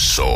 soul.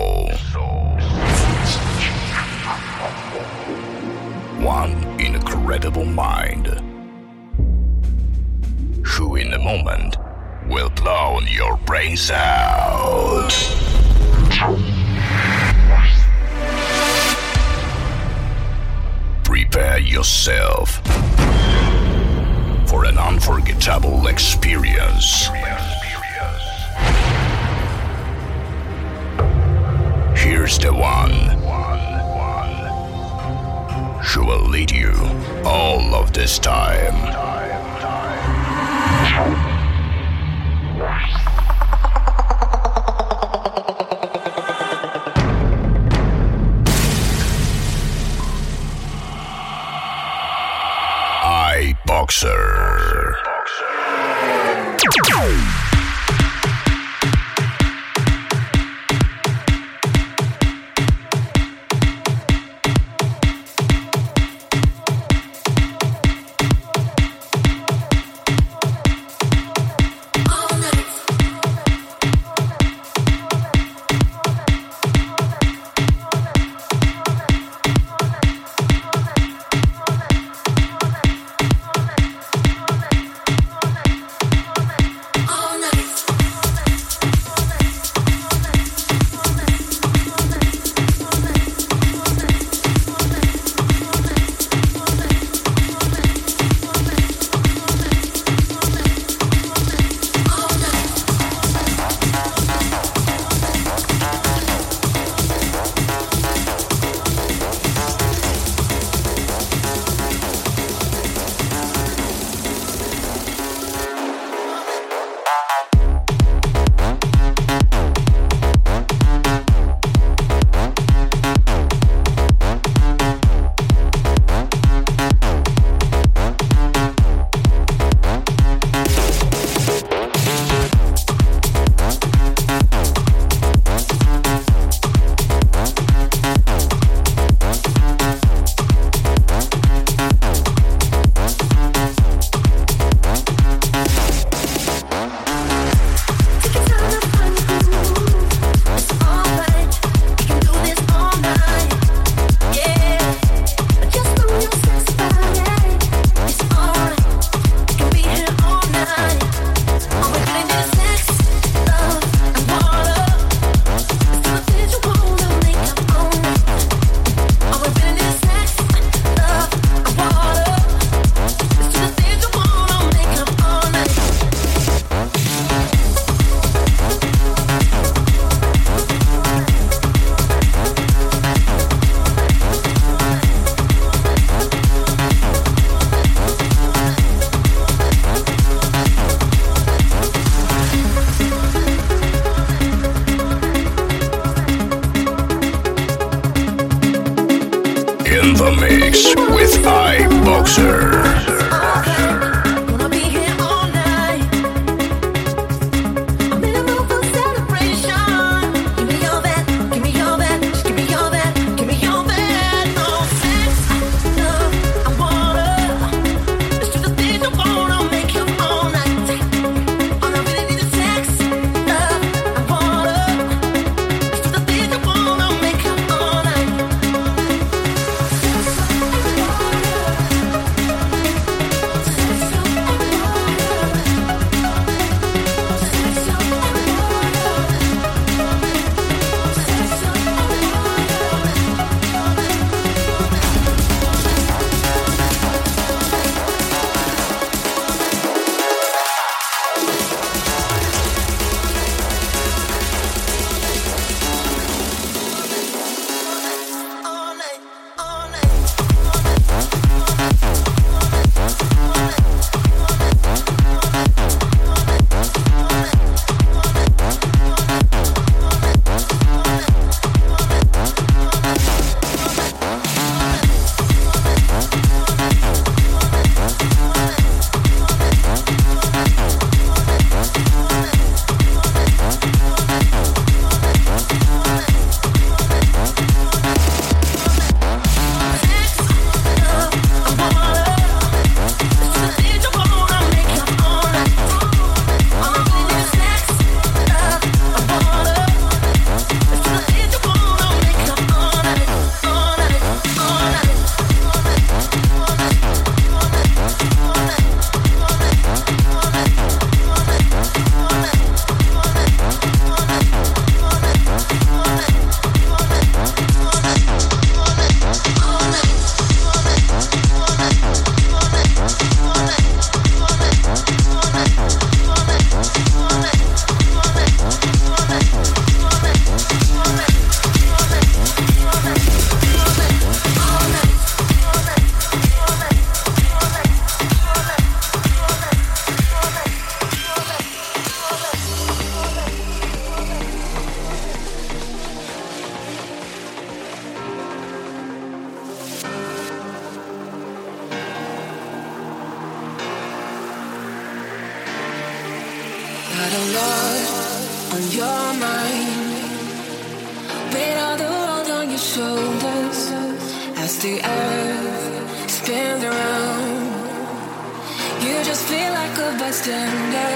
You just feel like a bystander.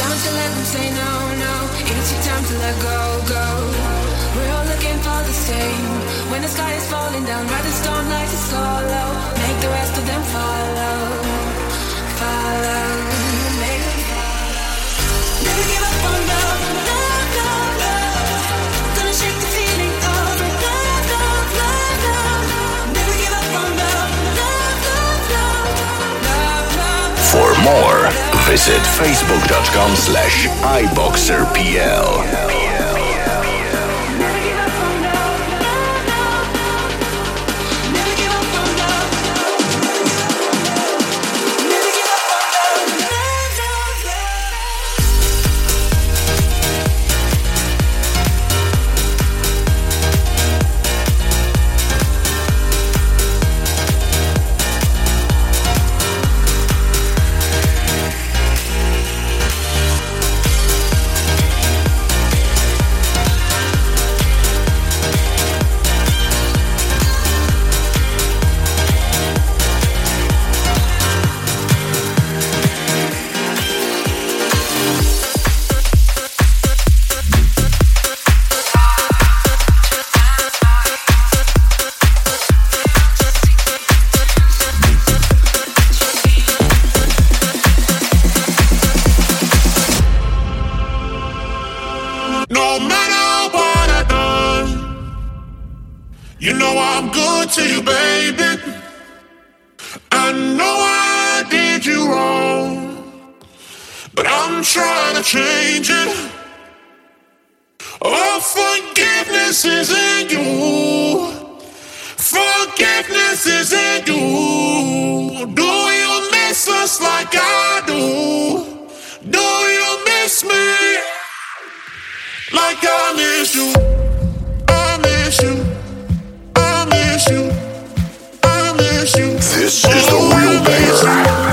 Don't you let them say no, no. It's your time to let go, go. We're all looking for the same. When the sky is falling down, ride the storm like a solo. Make the rest of them follow, follow. Never give up on love. more, visit facebook.com slash iboxerpl. This is the real banger.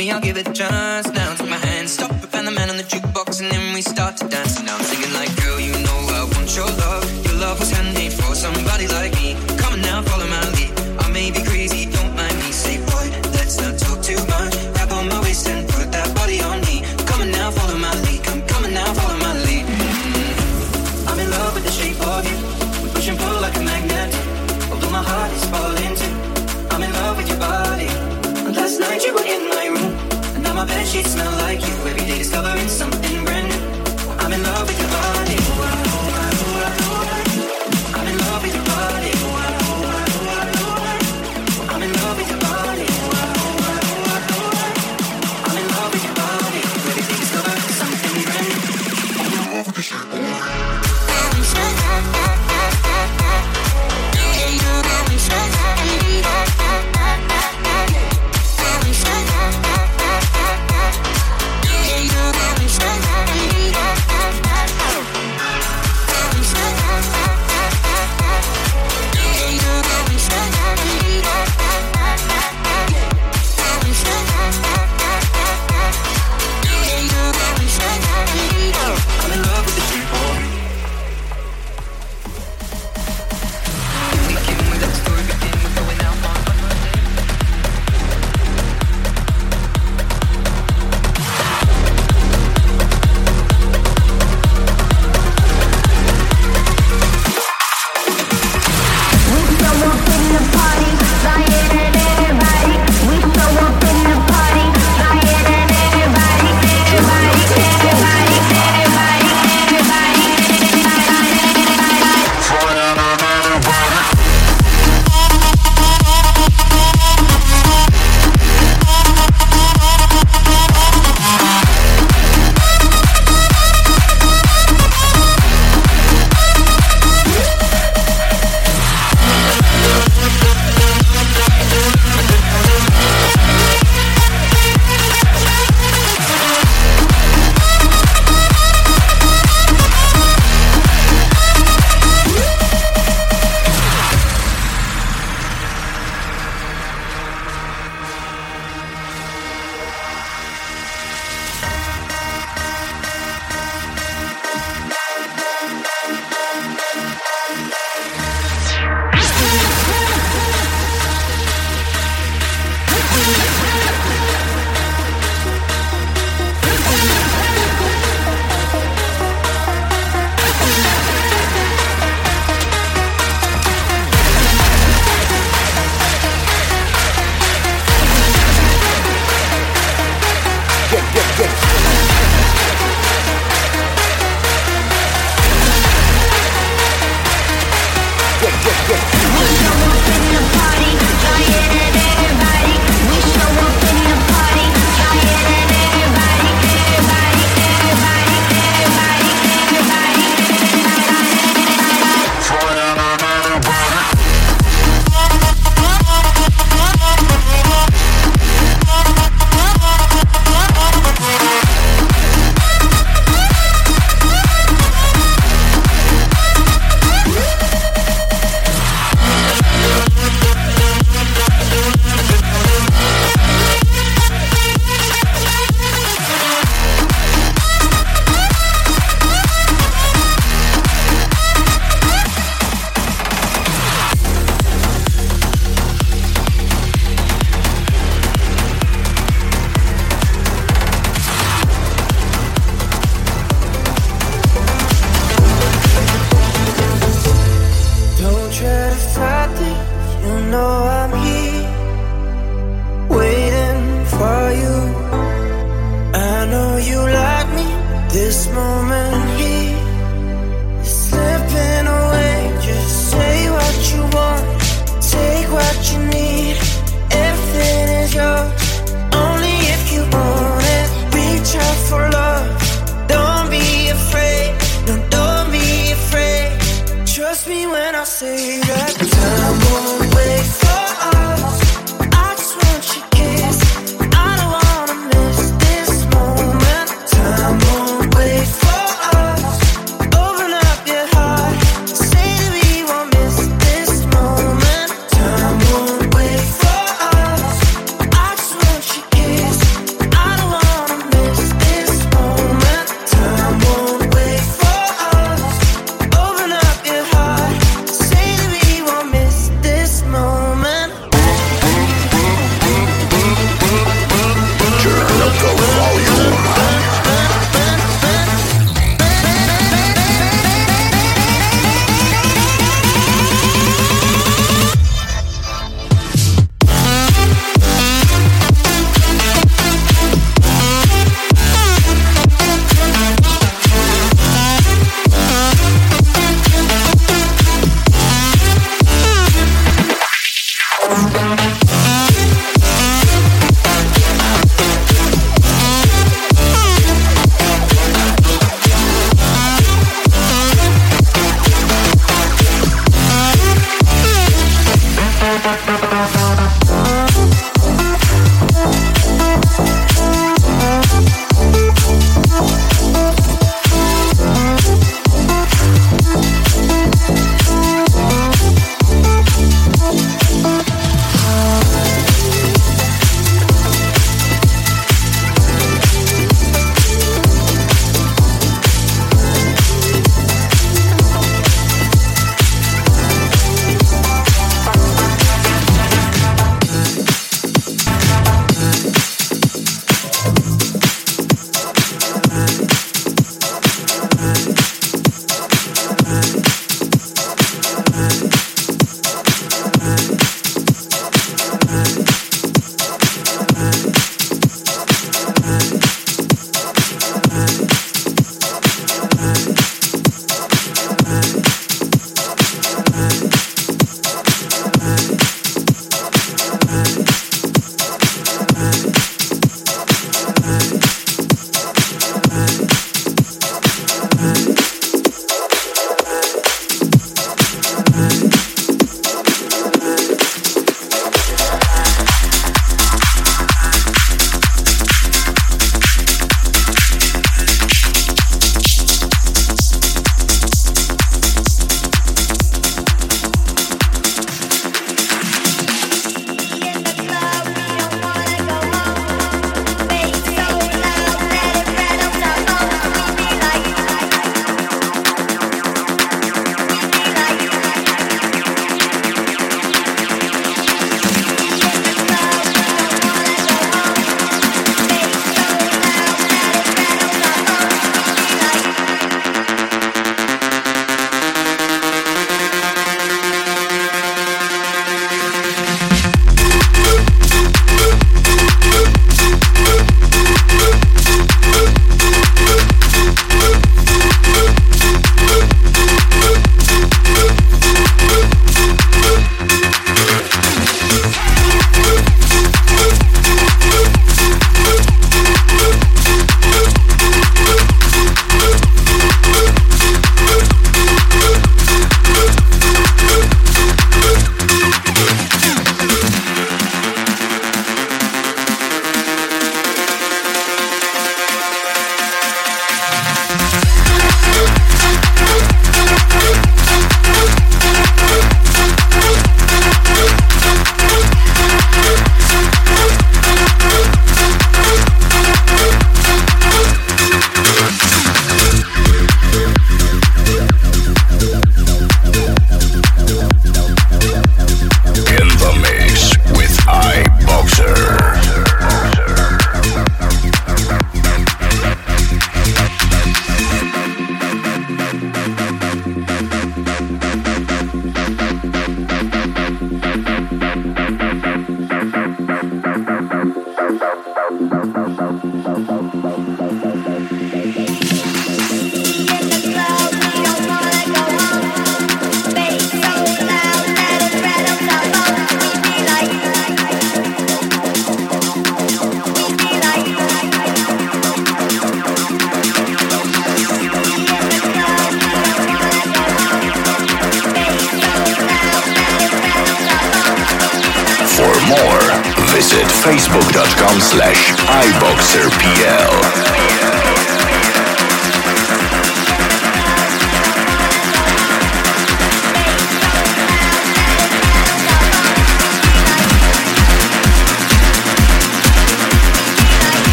Me, I'll give it a chance.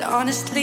but honestly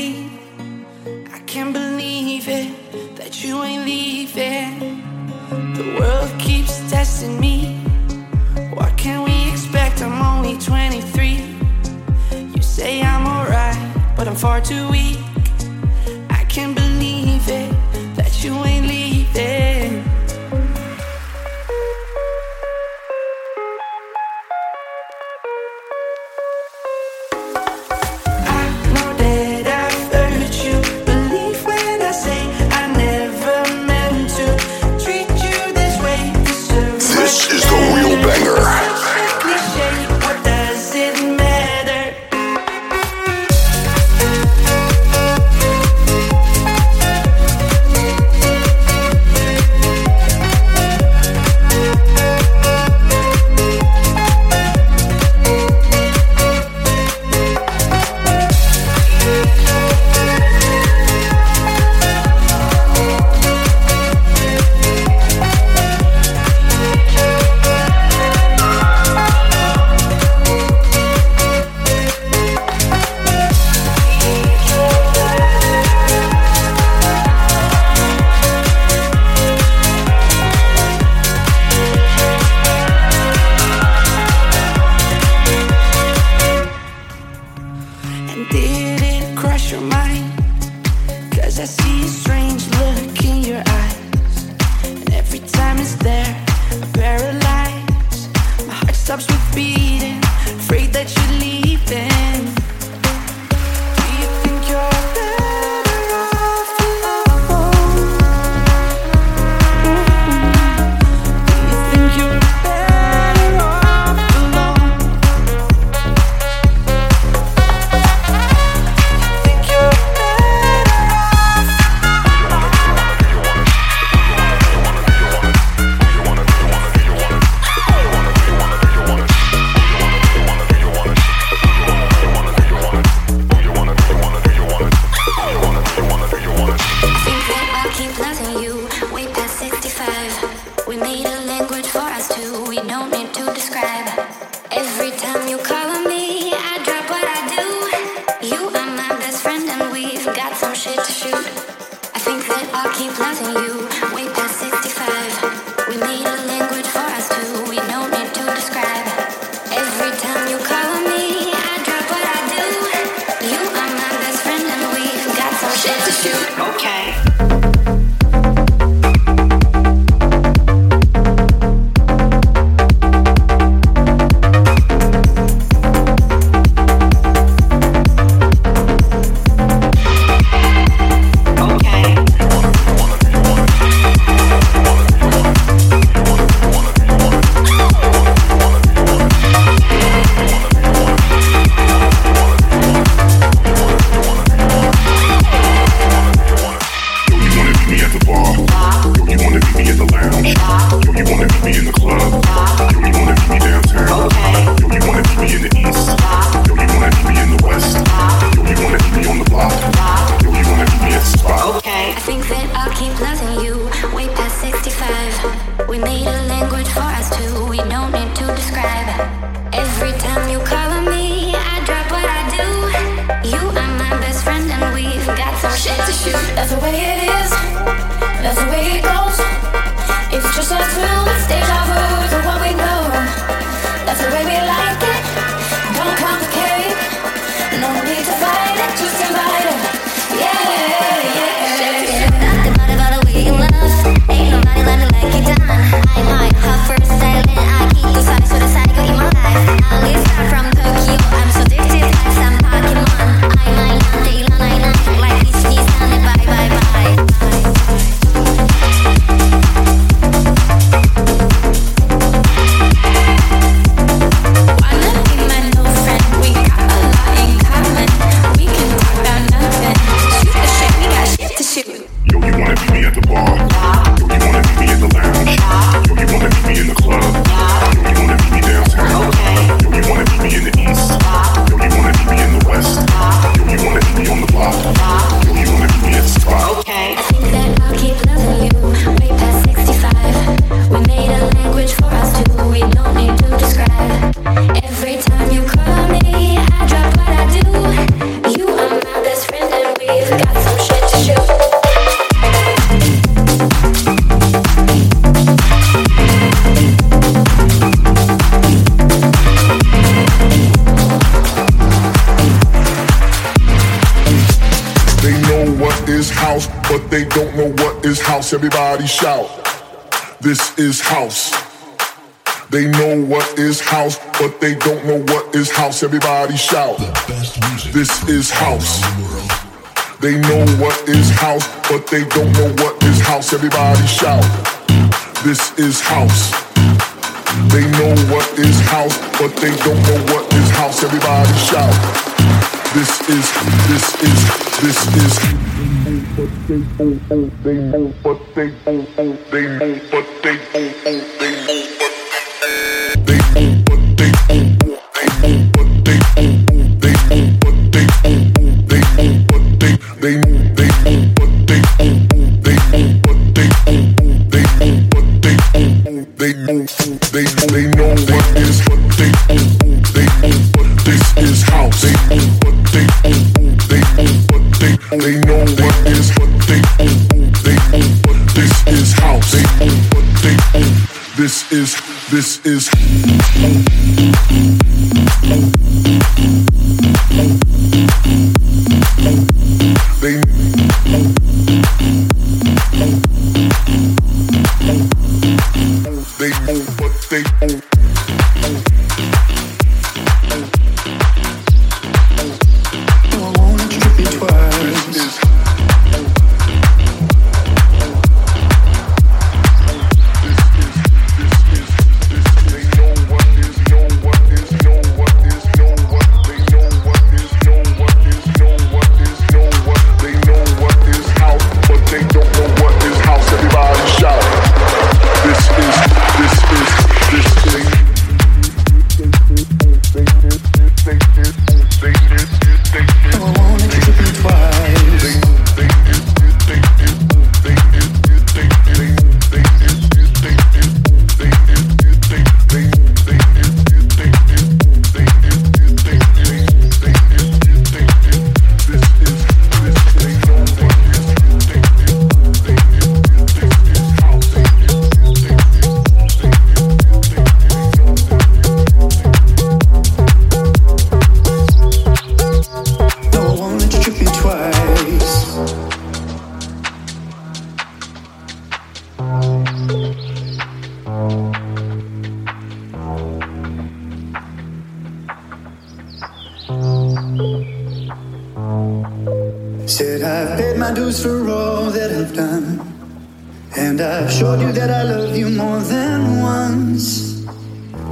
That's the way it is. That's the way it goes. Everybody shout. This is house. They know what is house, but they don't know what is house. Everybody shout. This is house. They know what is house, but they don't know what is house. Everybody shout. This is house. They know what is house, but they don't know what is house. Everybody shout. This is, this is, this is. They know, they know, but they know, they know, but Said I've paid my dues for all that I've done. And I've showed you that I love you more than once.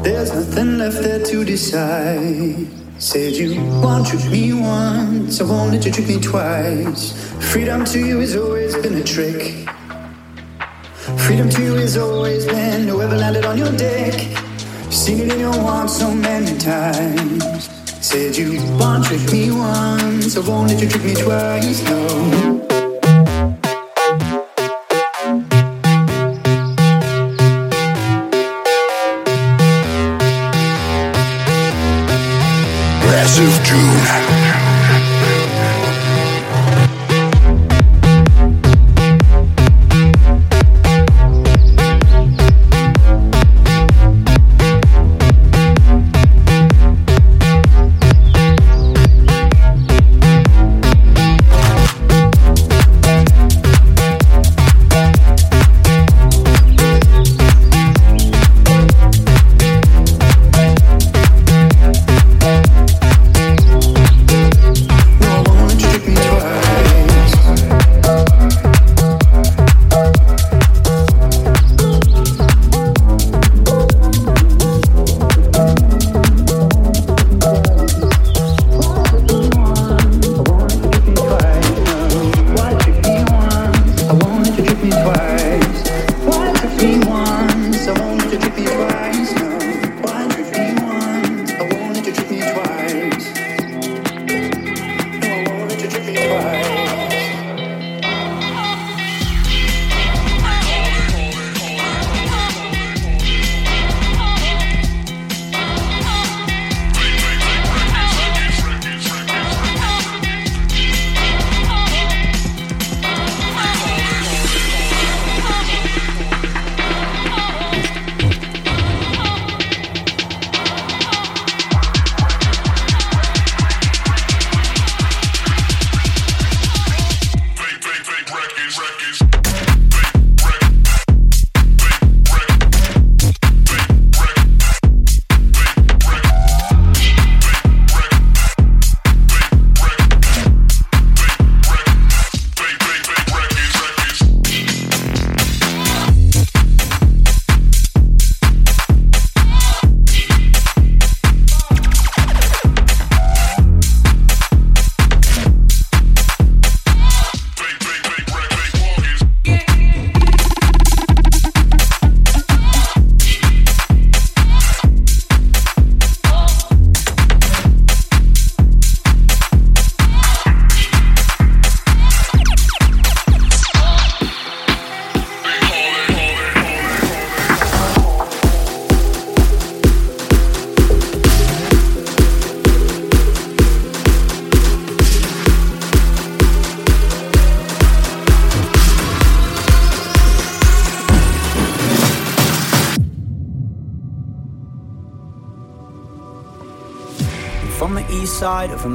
There's nothing left there to decide. Said you won't treat me once, I won't let you treat me twice. Freedom to you has always been a trick. Freedom to you has always been whoever landed on your dick. Seen it in your arms so many times. Said you want to trick me once, I won't let you trick me twice, no.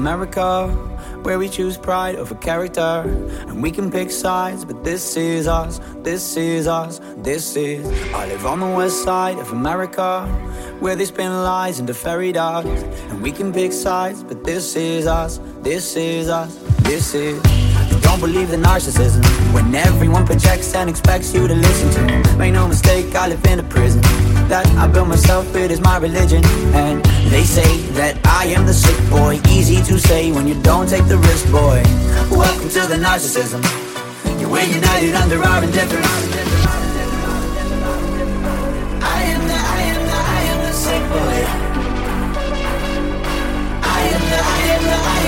America, where we choose pride over character. And we can pick sides, but this is us, this is us, this is. I live on the west side of America, where they spin lies into fairy dust. And we can pick sides, but this is us, this is us, this is. Don't believe the narcissism when everyone projects and expects you to listen to. Make no mistake, I live in a prison that I built myself, it is my religion. And they say that I am the sick boy. Easy to say when you don't take the risk, boy. Welcome to the narcissism. We're united under our indifference. I am the, I am the, I am the sick boy. I am the, I am the, I am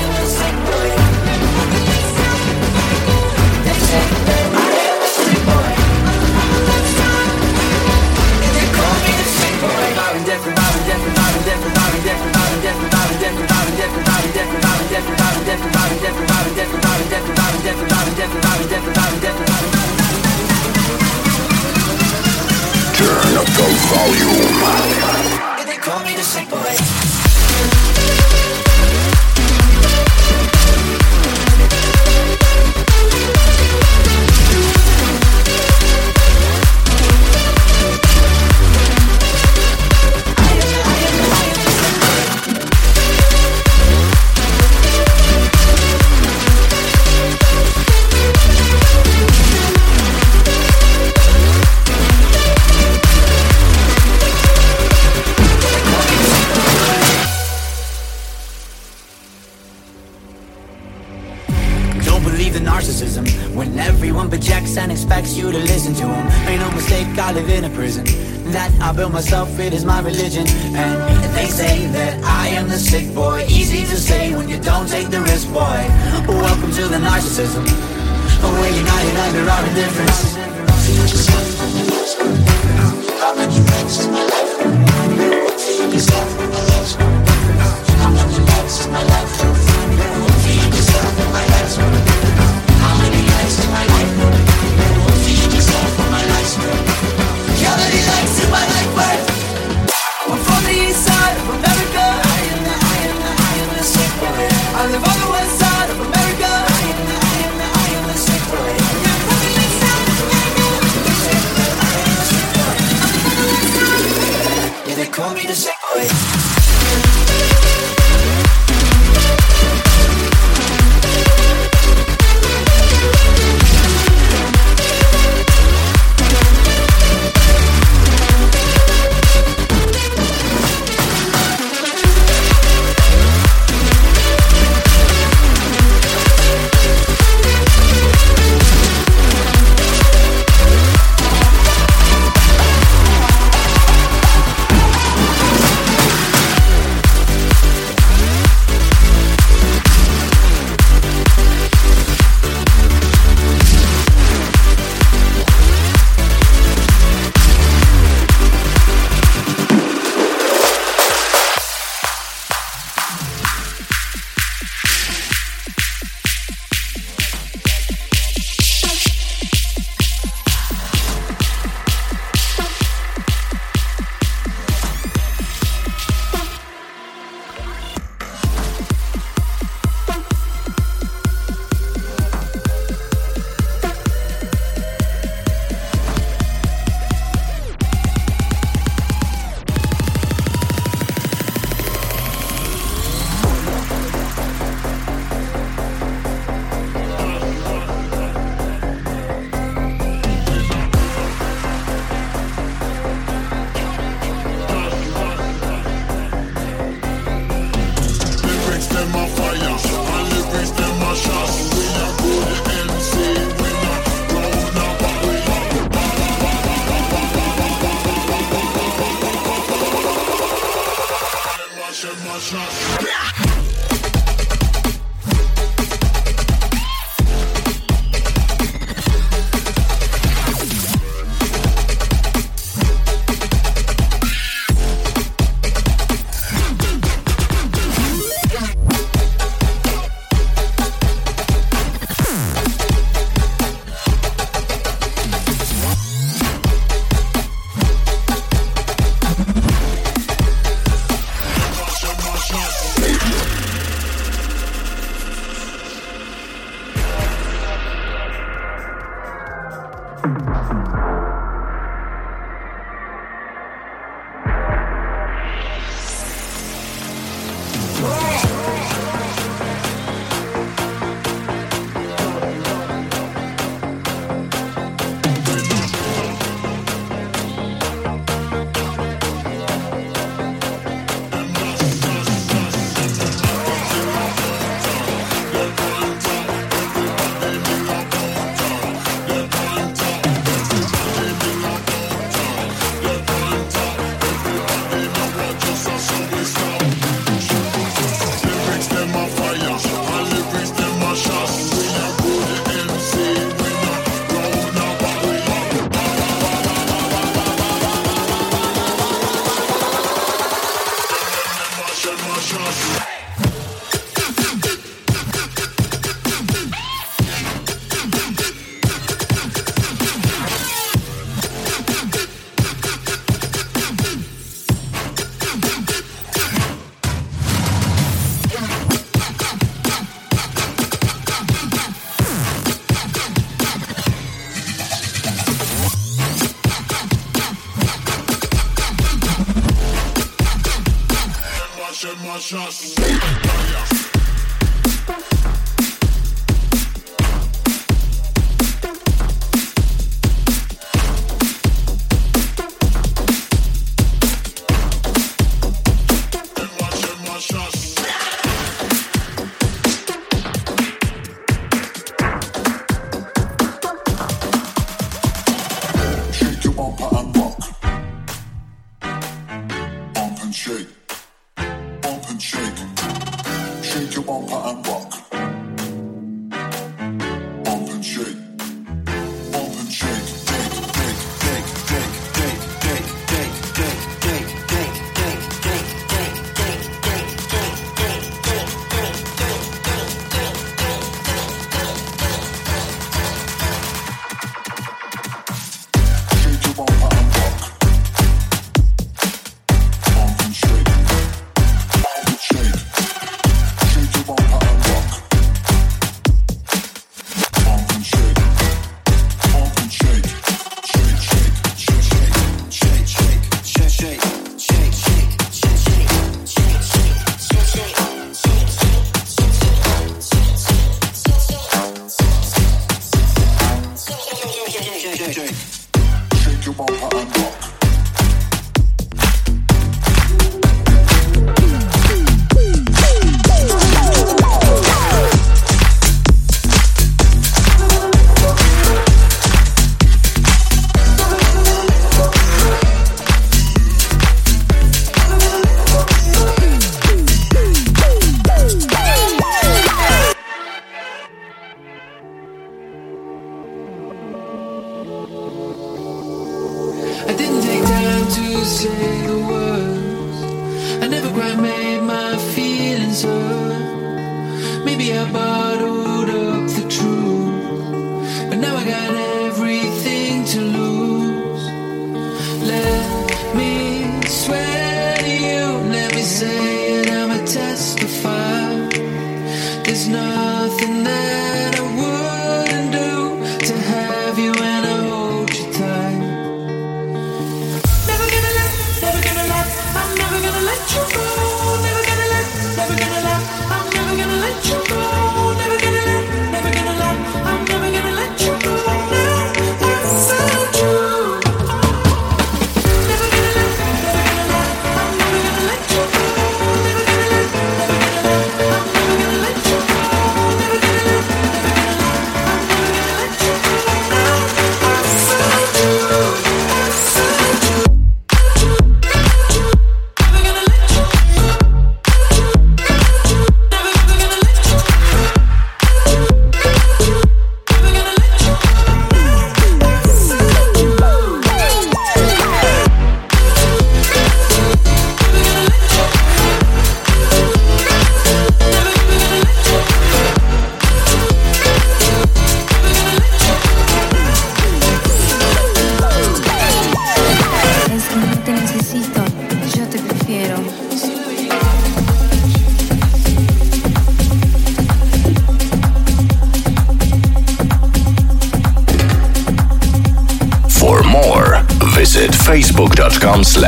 It is my religion,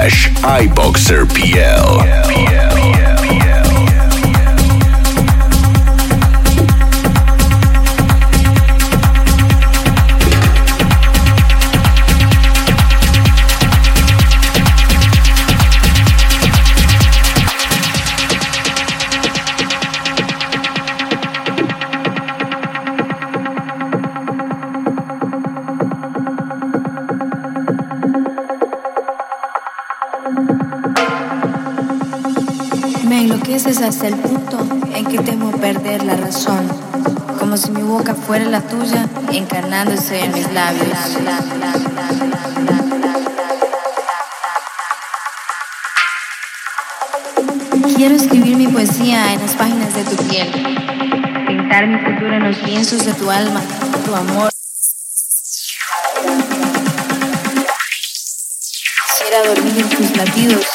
Slash iboxerpl. Hasta el punto en que temo perder la razón, como si mi boca fuera la tuya, encarnándose en mis labios. Quiero escribir mi poesía en las páginas de tu piel, pintar mi futuro en los lienzos de tu alma, tu amor. Quisiera dormir en tus latidos,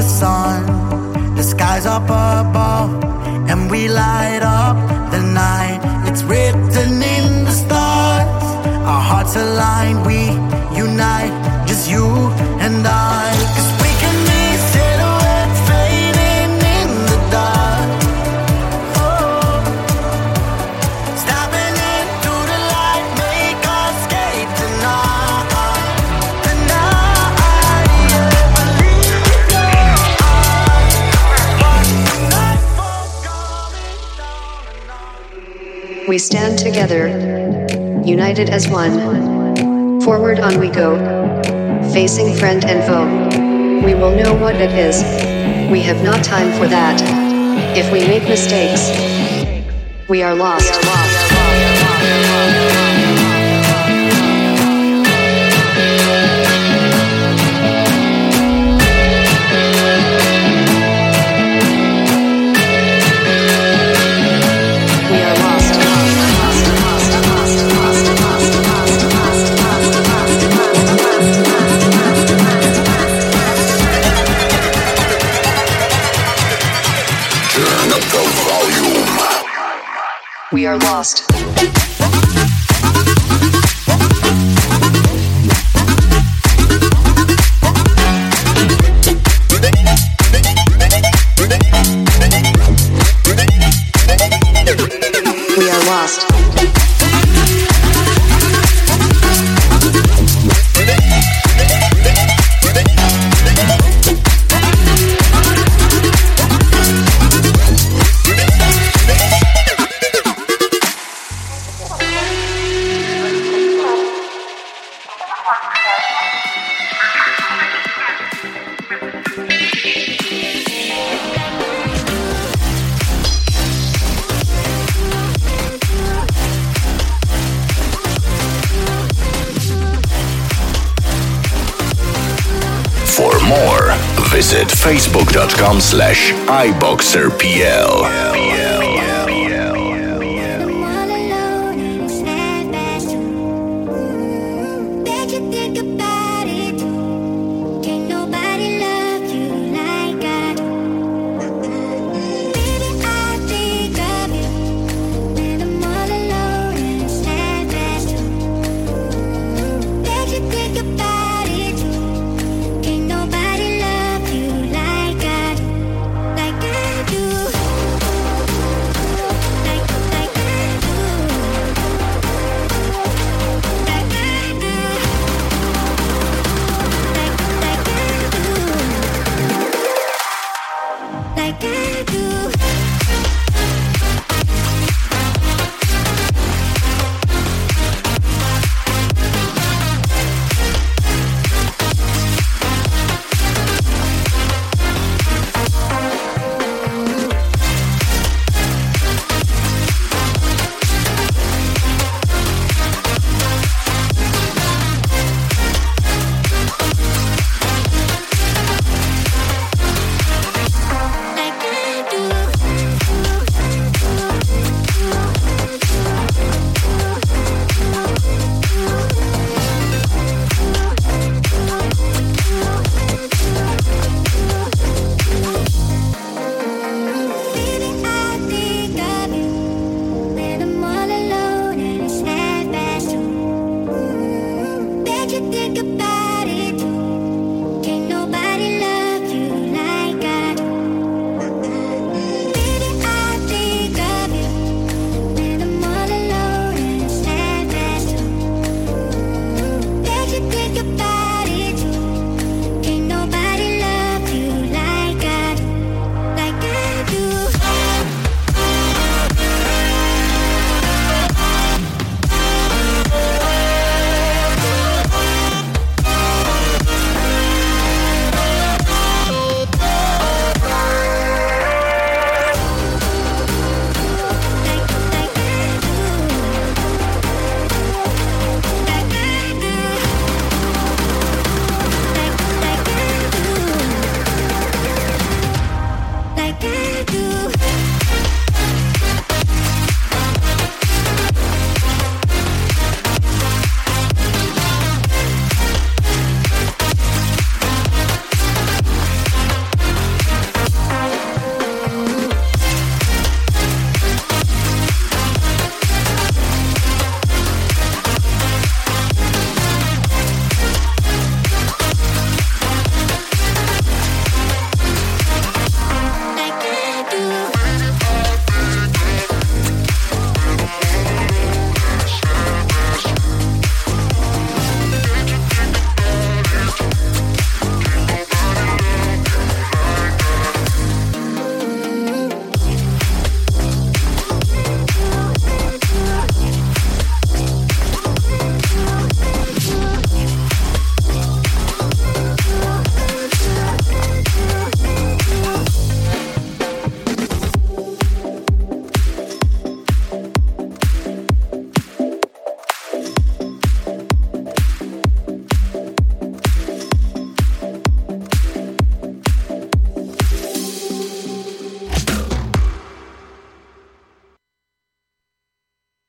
the sun, the skies are above. United as one. Forward on we go, facing friend and foe. We will know what it is. We have not time for that. If we make mistakes, we are lost. We are lost. We are lost. Visit facebook.com slash iboxerpl.